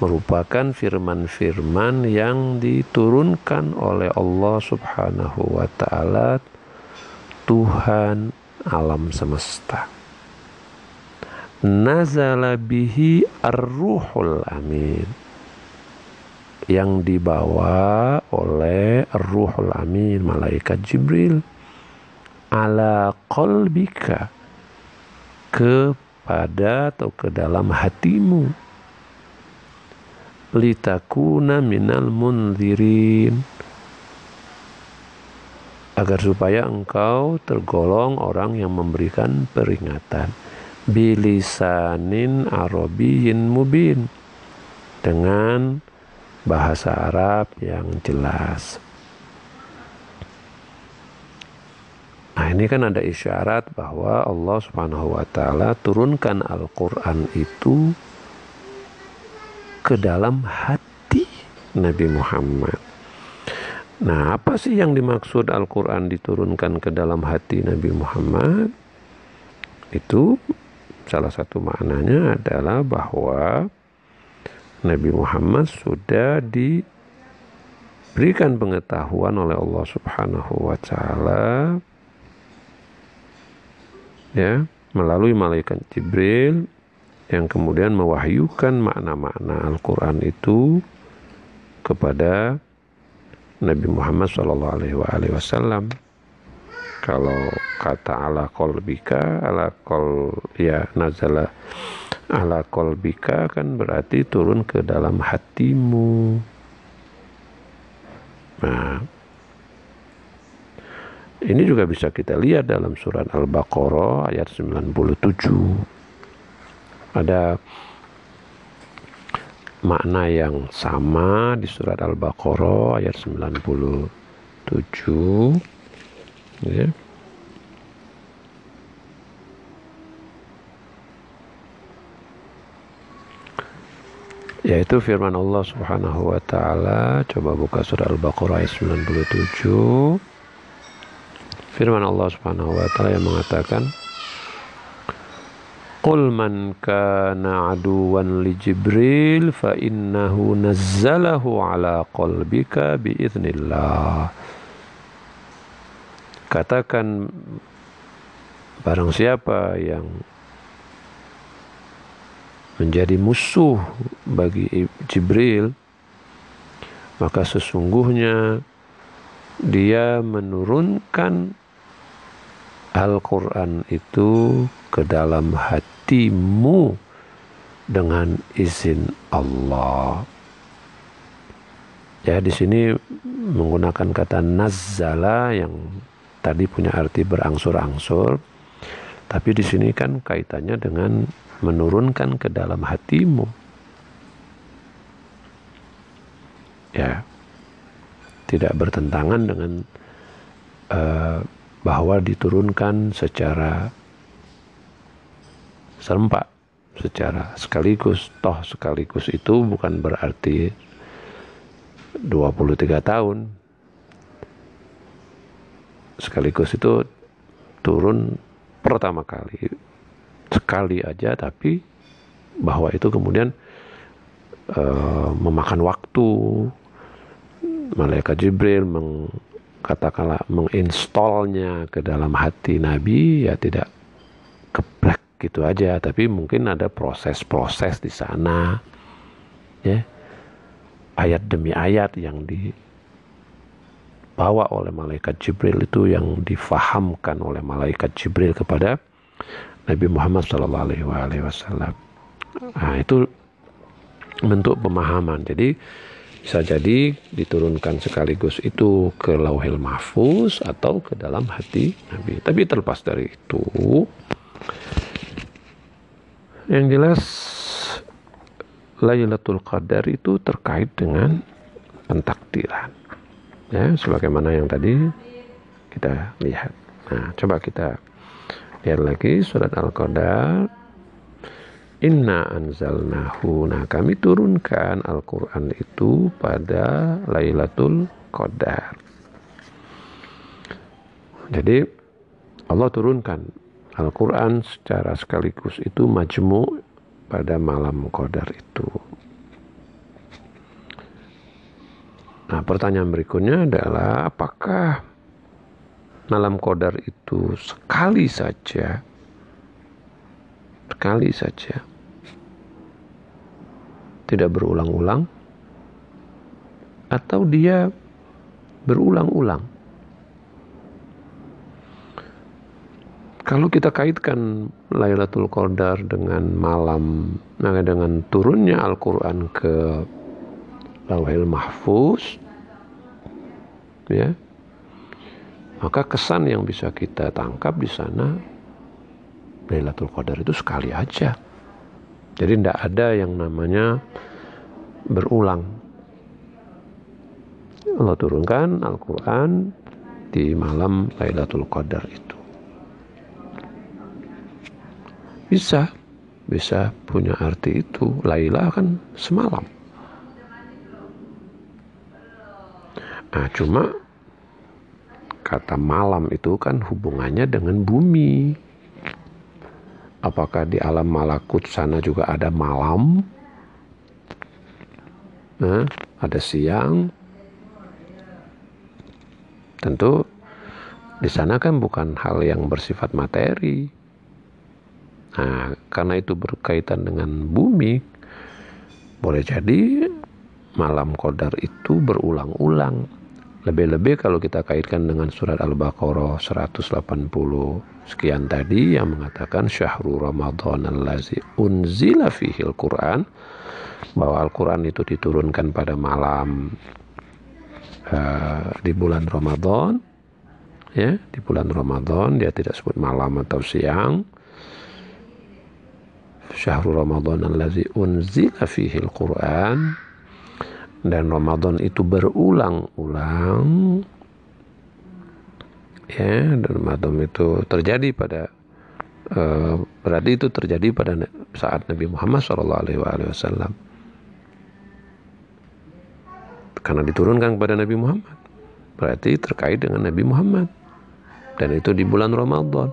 merupakan firman-firman yang diturunkan oleh Allah Subhanahu wa taala Tuhan alam semesta. Nazala bihi ar-ruhul amin yang dibawa oleh ar-ruhul amin malaikat Jibril. Ala qalbika kepada atau ke dalam hatimu. Litakuna minal munzirin agar supaya engkau tergolong orang yang memberikan peringatan. Bilisanin arabiyin mubin dengan bahasa Arab yang jelas. Nah, ini kan ada isyarat bahwa Allah Subhanahu wa taala turunkan Al-Qur'an itu ke dalam hati Nabi Muhammad. Nah, apa sih yang dimaksud Al-Quran diturunkan ke dalam hati Nabi Muhammad? Itu salah satu maknanya adalah bahwa Nabi Muhammad sudah diberikan pengetahuan oleh Allah Subhanahu wa taala ya melalui malaikat Jibril yang kemudian mewahyukan makna-makna Al-Quran itu kepada Nabi Muhammad Shallallahu Alaihi Wasallam. Kalau kata ala kolbika, ala kol ya nazala ala kolbika kan berarti turun ke dalam hatimu. Nah, ini juga bisa kita lihat dalam surat Al-Baqarah ayat 97 ada makna yang sama di surat Al-Baqarah ayat 97 ya. Yaitu firman Allah Subhanahu wa taala coba buka surat Al-Baqarah ayat 97 firman Allah Subhanahu wa taala yang mengatakan Qul man kana aduwan li Jibril fa innahu nazzalahu ala qalbika biiznillah. Katakan barang siapa yang menjadi musuh bagi Jibril maka sesungguhnya dia menurunkan Al-Quran itu ke dalam hatimu dengan izin Allah. Ya di sini menggunakan kata nazala yang tadi punya arti berangsur-angsur, tapi di sini kan kaitannya dengan menurunkan ke dalam hatimu. Ya, tidak bertentangan dengan uh, bahwa diturunkan secara serempak secara sekaligus. Toh sekaligus itu bukan berarti 23 tahun. Sekaligus itu turun pertama kali sekali aja tapi bahwa itu kemudian uh, memakan waktu. Malaikat Jibril meng, katakanlah menginstalnya ke dalam hati Nabi ya tidak keplek gitu aja tapi mungkin ada proses-proses di sana ya. Ayat demi ayat yang dibawa oleh malaikat Jibril itu yang difahamkan oleh malaikat Jibril kepada Nabi Muhammad Shallallahu Alaihi Wasallam nah itu bentuk pemahaman jadi bisa jadi diturunkan sekaligus itu ke lauhil mahfuz atau ke dalam hati Nabi tapi terlepas dari itu yang jelas Lailatul Qadar itu terkait dengan pentakdiran. Ya, sebagaimana yang tadi kita lihat. Nah, coba kita lihat lagi surat Al-Qadar. Inna anzalnahu. Nah, kami turunkan Al-Qur'an itu pada Lailatul Qadar. Jadi Allah turunkan Al-Quran secara sekaligus itu majmu pada malam qadar itu. Nah pertanyaan berikutnya adalah apakah malam qadar itu sekali saja sekali saja tidak berulang-ulang atau dia berulang-ulang. Kalau kita kaitkan Lailatul Qadar dengan malam, nah dengan turunnya Al-Quran ke lauhil mahfuz ya maka kesan yang bisa kita tangkap di sana Lailatul Qadar itu sekali aja. Jadi tidak ada yang namanya berulang. Allah turunkan Al-Quran di malam Lailatul Qadar itu. Bisa bisa punya arti itu. Laila kan semalam. Nah cuma kata malam itu kan hubungannya dengan bumi. Apakah di alam malakut sana juga ada malam? Nah, ada siang? Tentu di sana kan bukan hal yang bersifat materi. Nah, karena itu berkaitan dengan bumi, boleh jadi malam kodar itu berulang-ulang. Lebih-lebih kalau kita kaitkan dengan surat Al-Baqarah 180 sekian tadi yang mengatakan syahrul Ramadan allazi unzila fihil Quran bahwa Al-Quran itu diturunkan pada malam uh, di bulan Ramadan ya di bulan Ramadan dia tidak sebut malam atau siang. Syahrul Ramadan allazi unzila fihi al-Quran dan Ramadan itu berulang-ulang. Ya dan Ramadan itu terjadi pada uh, berarti itu terjadi pada saat Nabi Muhammad SAW karena diturunkan kepada Nabi Muhammad. Berarti terkait dengan Nabi Muhammad. Dan itu di bulan Ramadan.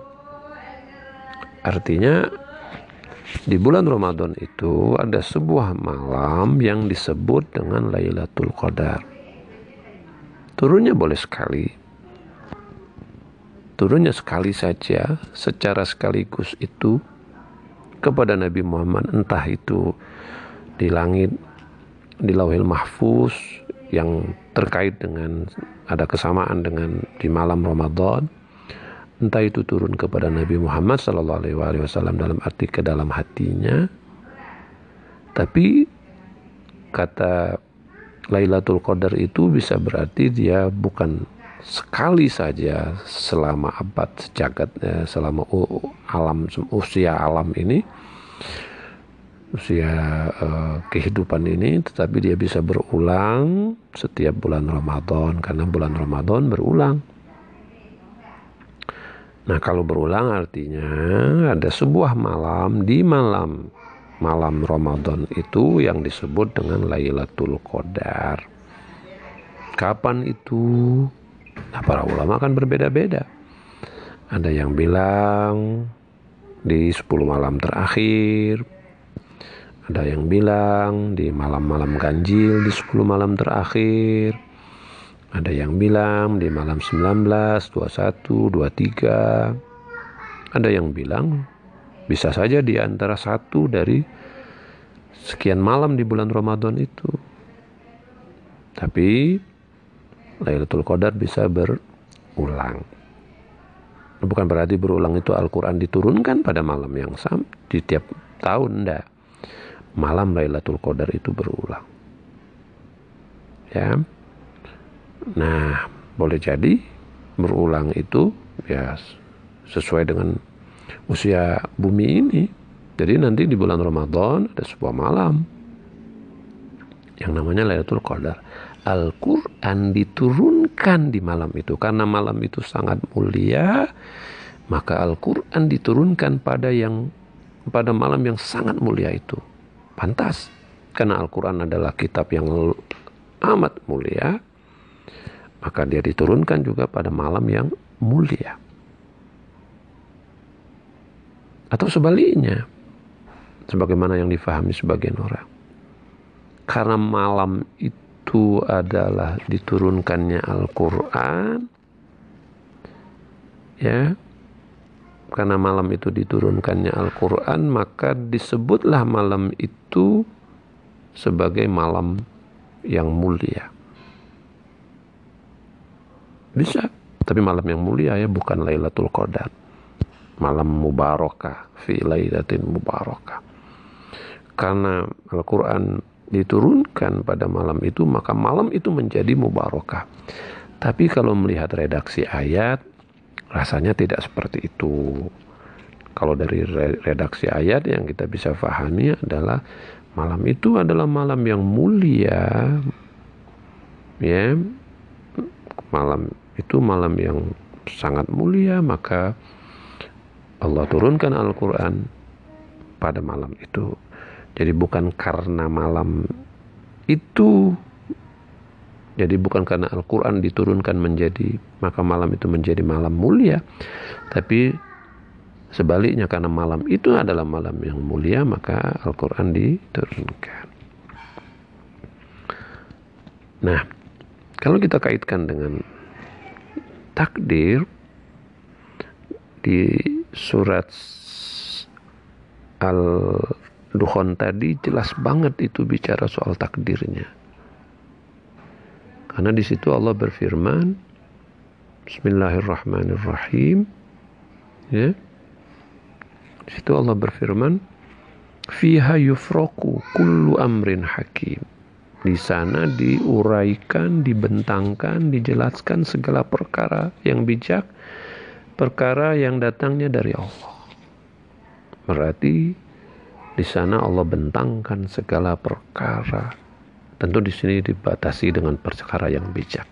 Artinya di bulan Ramadan itu ada sebuah malam yang disebut dengan Lailatul Qadar. Turunnya boleh sekali. Turunnya sekali saja secara sekaligus itu kepada Nabi Muhammad entah itu di langit di Lauhil Mahfuz yang terkait dengan ada kesamaan dengan di malam Ramadan entah itu turun kepada Nabi Muhammad Sallallahu Alaihi Wasallam dalam arti ke dalam hatinya, tapi kata Lailatul Qadar itu bisa berarti dia bukan sekali saja selama abad sejagat selama alam usia alam ini usia uh, kehidupan ini tetapi dia bisa berulang setiap bulan Ramadan karena bulan Ramadan berulang Nah, kalau berulang artinya ada sebuah malam di malam malam Ramadan itu yang disebut dengan Lailatul Qadar. Kapan itu? Nah, para ulama kan berbeda-beda. Ada yang bilang di 10 malam terakhir. Ada yang bilang di malam-malam ganjil di 10 malam terakhir ada yang bilang di malam 19, 21, 23. Ada yang bilang bisa saja di antara satu dari sekian malam di bulan Ramadan itu. Tapi Lailatul Qadar bisa berulang. Bukan berarti berulang itu Al-Quran diturunkan pada malam yang sama di tiap tahun, enggak. Malam Lailatul Qadar itu berulang. Ya. Nah, boleh jadi berulang itu ya sesuai dengan usia bumi ini. Jadi nanti di bulan Ramadan ada sebuah malam yang namanya Lailatul Qadar. Al-Quran diturunkan di malam itu karena malam itu sangat mulia maka Al-Quran diturunkan pada yang pada malam yang sangat mulia itu pantas karena Al-Quran adalah kitab yang amat mulia maka dia diturunkan juga pada malam yang mulia. Atau sebaliknya, sebagaimana yang difahami sebagian orang. Karena malam itu adalah diturunkannya Al-Quran, ya, karena malam itu diturunkannya Al-Quran, maka disebutlah malam itu sebagai malam yang mulia. Bisa. Tapi malam yang mulia ya bukan Lailatul Qadar. Malam mubarakah fi lailatin mubarakah. Karena Al-Qur'an diturunkan pada malam itu maka malam itu menjadi mubarakah. Tapi kalau melihat redaksi ayat rasanya tidak seperti itu. Kalau dari redaksi ayat yang kita bisa fahami adalah malam itu adalah malam yang mulia. Ya. Malam itu malam yang sangat mulia maka Allah turunkan Al-Qur'an pada malam itu. Jadi bukan karena malam itu jadi bukan karena Al-Quran diturunkan menjadi maka malam itu menjadi malam mulia tapi sebaliknya karena malam itu adalah malam yang mulia maka Al-Quran diturunkan. Nah kalau kita kaitkan dengan takdir di surat al Duhon tadi jelas banget itu bicara soal takdirnya. Karena di situ Allah berfirman, Bismillahirrahmanirrahim. Ya. Di situ Allah berfirman, Fiha yufroku kullu amrin hakim. Di sana diuraikan, dibentangkan, dijelaskan segala perkara yang bijak, perkara yang datangnya dari Allah. Berarti di sana Allah bentangkan segala perkara. Tentu di sini dibatasi dengan perkara yang bijak.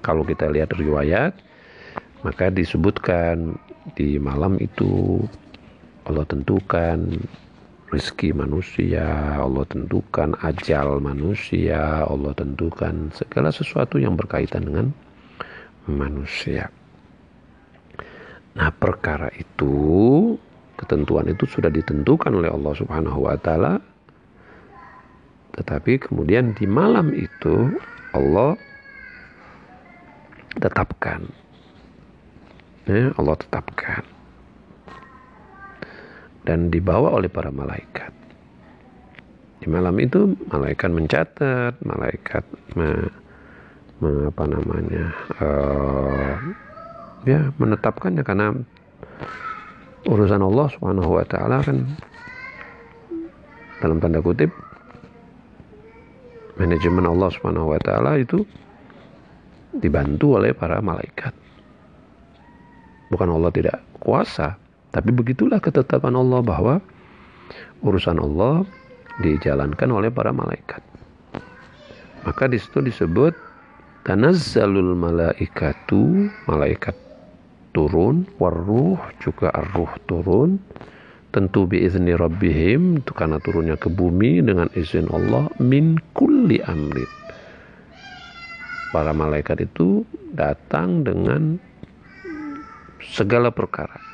Kalau kita lihat riwayat, maka disebutkan di malam itu Allah tentukan rezeki manusia, Allah tentukan. Ajal manusia, Allah tentukan. Segala sesuatu yang berkaitan dengan manusia. Nah, perkara itu ketentuan itu sudah ditentukan oleh Allah Subhanahu wa taala. Tetapi kemudian di malam itu Allah tetapkan. Ya, Allah tetapkan dan dibawa oleh para malaikat di malam itu malaikat mencatat malaikat me, me, apa namanya uh, ya menetapkannya karena urusan Allah Subhanahu wa taala kan dalam tanda kutip manajemen Allah Subhanahu wa taala itu dibantu oleh para malaikat. Bukan Allah tidak kuasa, tapi begitulah ketetapan Allah bahwa urusan Allah dijalankan oleh para malaikat. Maka di situ disebut tanazzalul malaikatu, malaikat turun, waruh juga arruh turun. Tentu biizni rabbihim itu karena turunnya ke bumi dengan izin Allah min kulli amrin. Para malaikat itu datang dengan segala perkara.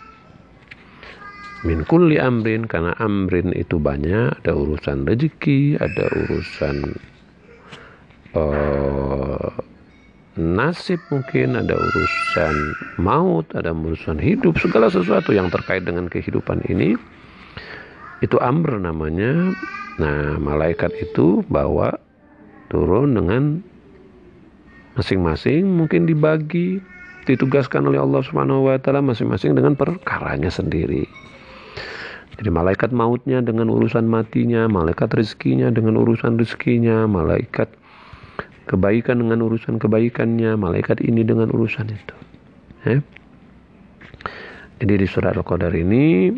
Min kulli amrin karena amrin itu banyak, ada urusan rezeki, ada urusan uh, nasib mungkin, ada urusan maut, ada urusan hidup, segala sesuatu yang terkait dengan kehidupan ini itu amr namanya. Nah, malaikat itu bawa turun dengan masing-masing mungkin dibagi ditugaskan oleh Allah Subhanahu wa taala masing-masing dengan perkaranya sendiri. Jadi malaikat mautnya dengan urusan matinya, malaikat rezekinya dengan urusan rezekinya, malaikat kebaikan dengan urusan kebaikannya, malaikat ini dengan urusan itu. Ya. Jadi di surat Al-Qadar ini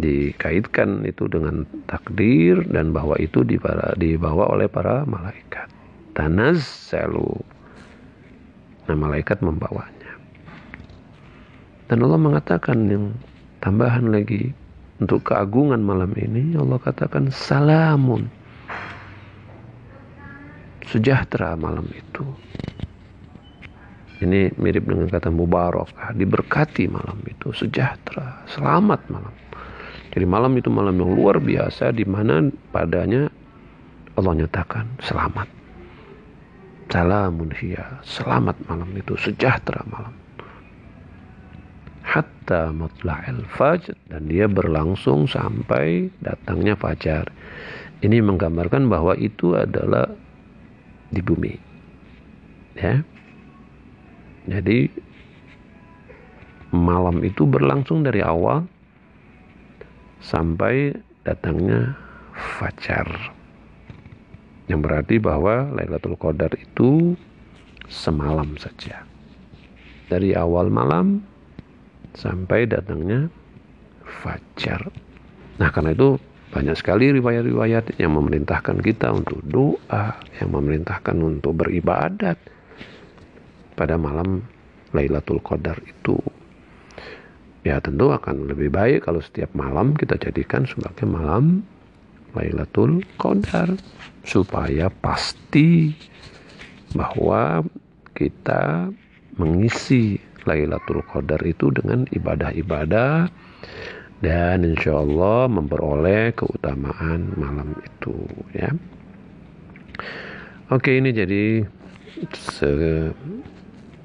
dikaitkan itu dengan takdir dan bahwa itu dibawa oleh para malaikat. selalu. Nah, malaikat membawanya. Dan Allah mengatakan yang tambahan lagi untuk keagungan malam ini Allah katakan salamun sejahtera malam itu. Ini mirip dengan kata mubarakah, diberkati malam itu, sejahtera, selamat malam. Jadi malam itu malam yang luar biasa di mana padanya Allah nyatakan selamat. Salamun hiya, selamat malam itu, sejahtera malam. Hatta matla'il fajr dan dia berlangsung sampai datangnya fajar. Ini menggambarkan bahwa itu adalah di bumi. Ya. Jadi malam itu berlangsung dari awal sampai datangnya fajar. Yang berarti bahwa Lailatul Qadar itu semalam saja. Dari awal malam sampai datangnya fajar. Nah, karena itu banyak sekali riwayat-riwayat yang memerintahkan kita untuk doa, yang memerintahkan untuk beribadat pada malam Lailatul Qadar itu. Ya tentu akan lebih baik kalau setiap malam kita jadikan sebagai malam Lailatul Qadar supaya pasti bahwa kita mengisi Lailatul Qadar itu dengan ibadah-ibadah dan insya Allah memperoleh keutamaan malam itu ya. Oke ini jadi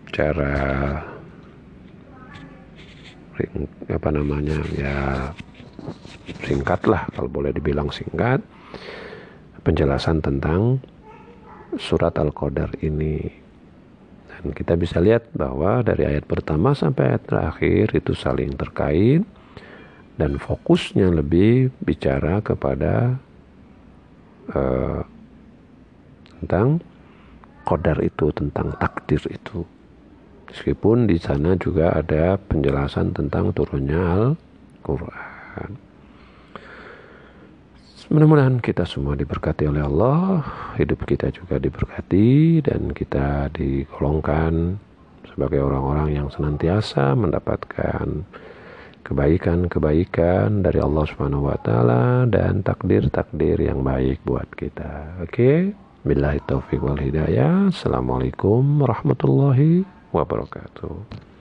secara apa namanya ya singkat lah kalau boleh dibilang singkat penjelasan tentang surat Al-Qadar ini dan kita bisa lihat bahwa dari ayat pertama sampai ayat terakhir itu saling terkait dan fokusnya lebih bicara kepada uh, tentang kodar itu tentang takdir itu. Meskipun di sana juga ada penjelasan tentang turunnya Al-Quran mudah-mudahan kita semua diberkati oleh Allah hidup kita juga diberkati dan kita digolongkan sebagai orang-orang yang senantiasa mendapatkan kebaikan-kebaikan dari Allah Subhanahu wa taala dan takdir-takdir yang baik buat kita. Oke. Okay? Billahi hidayah. Assalamualaikum warahmatullahi wabarakatuh.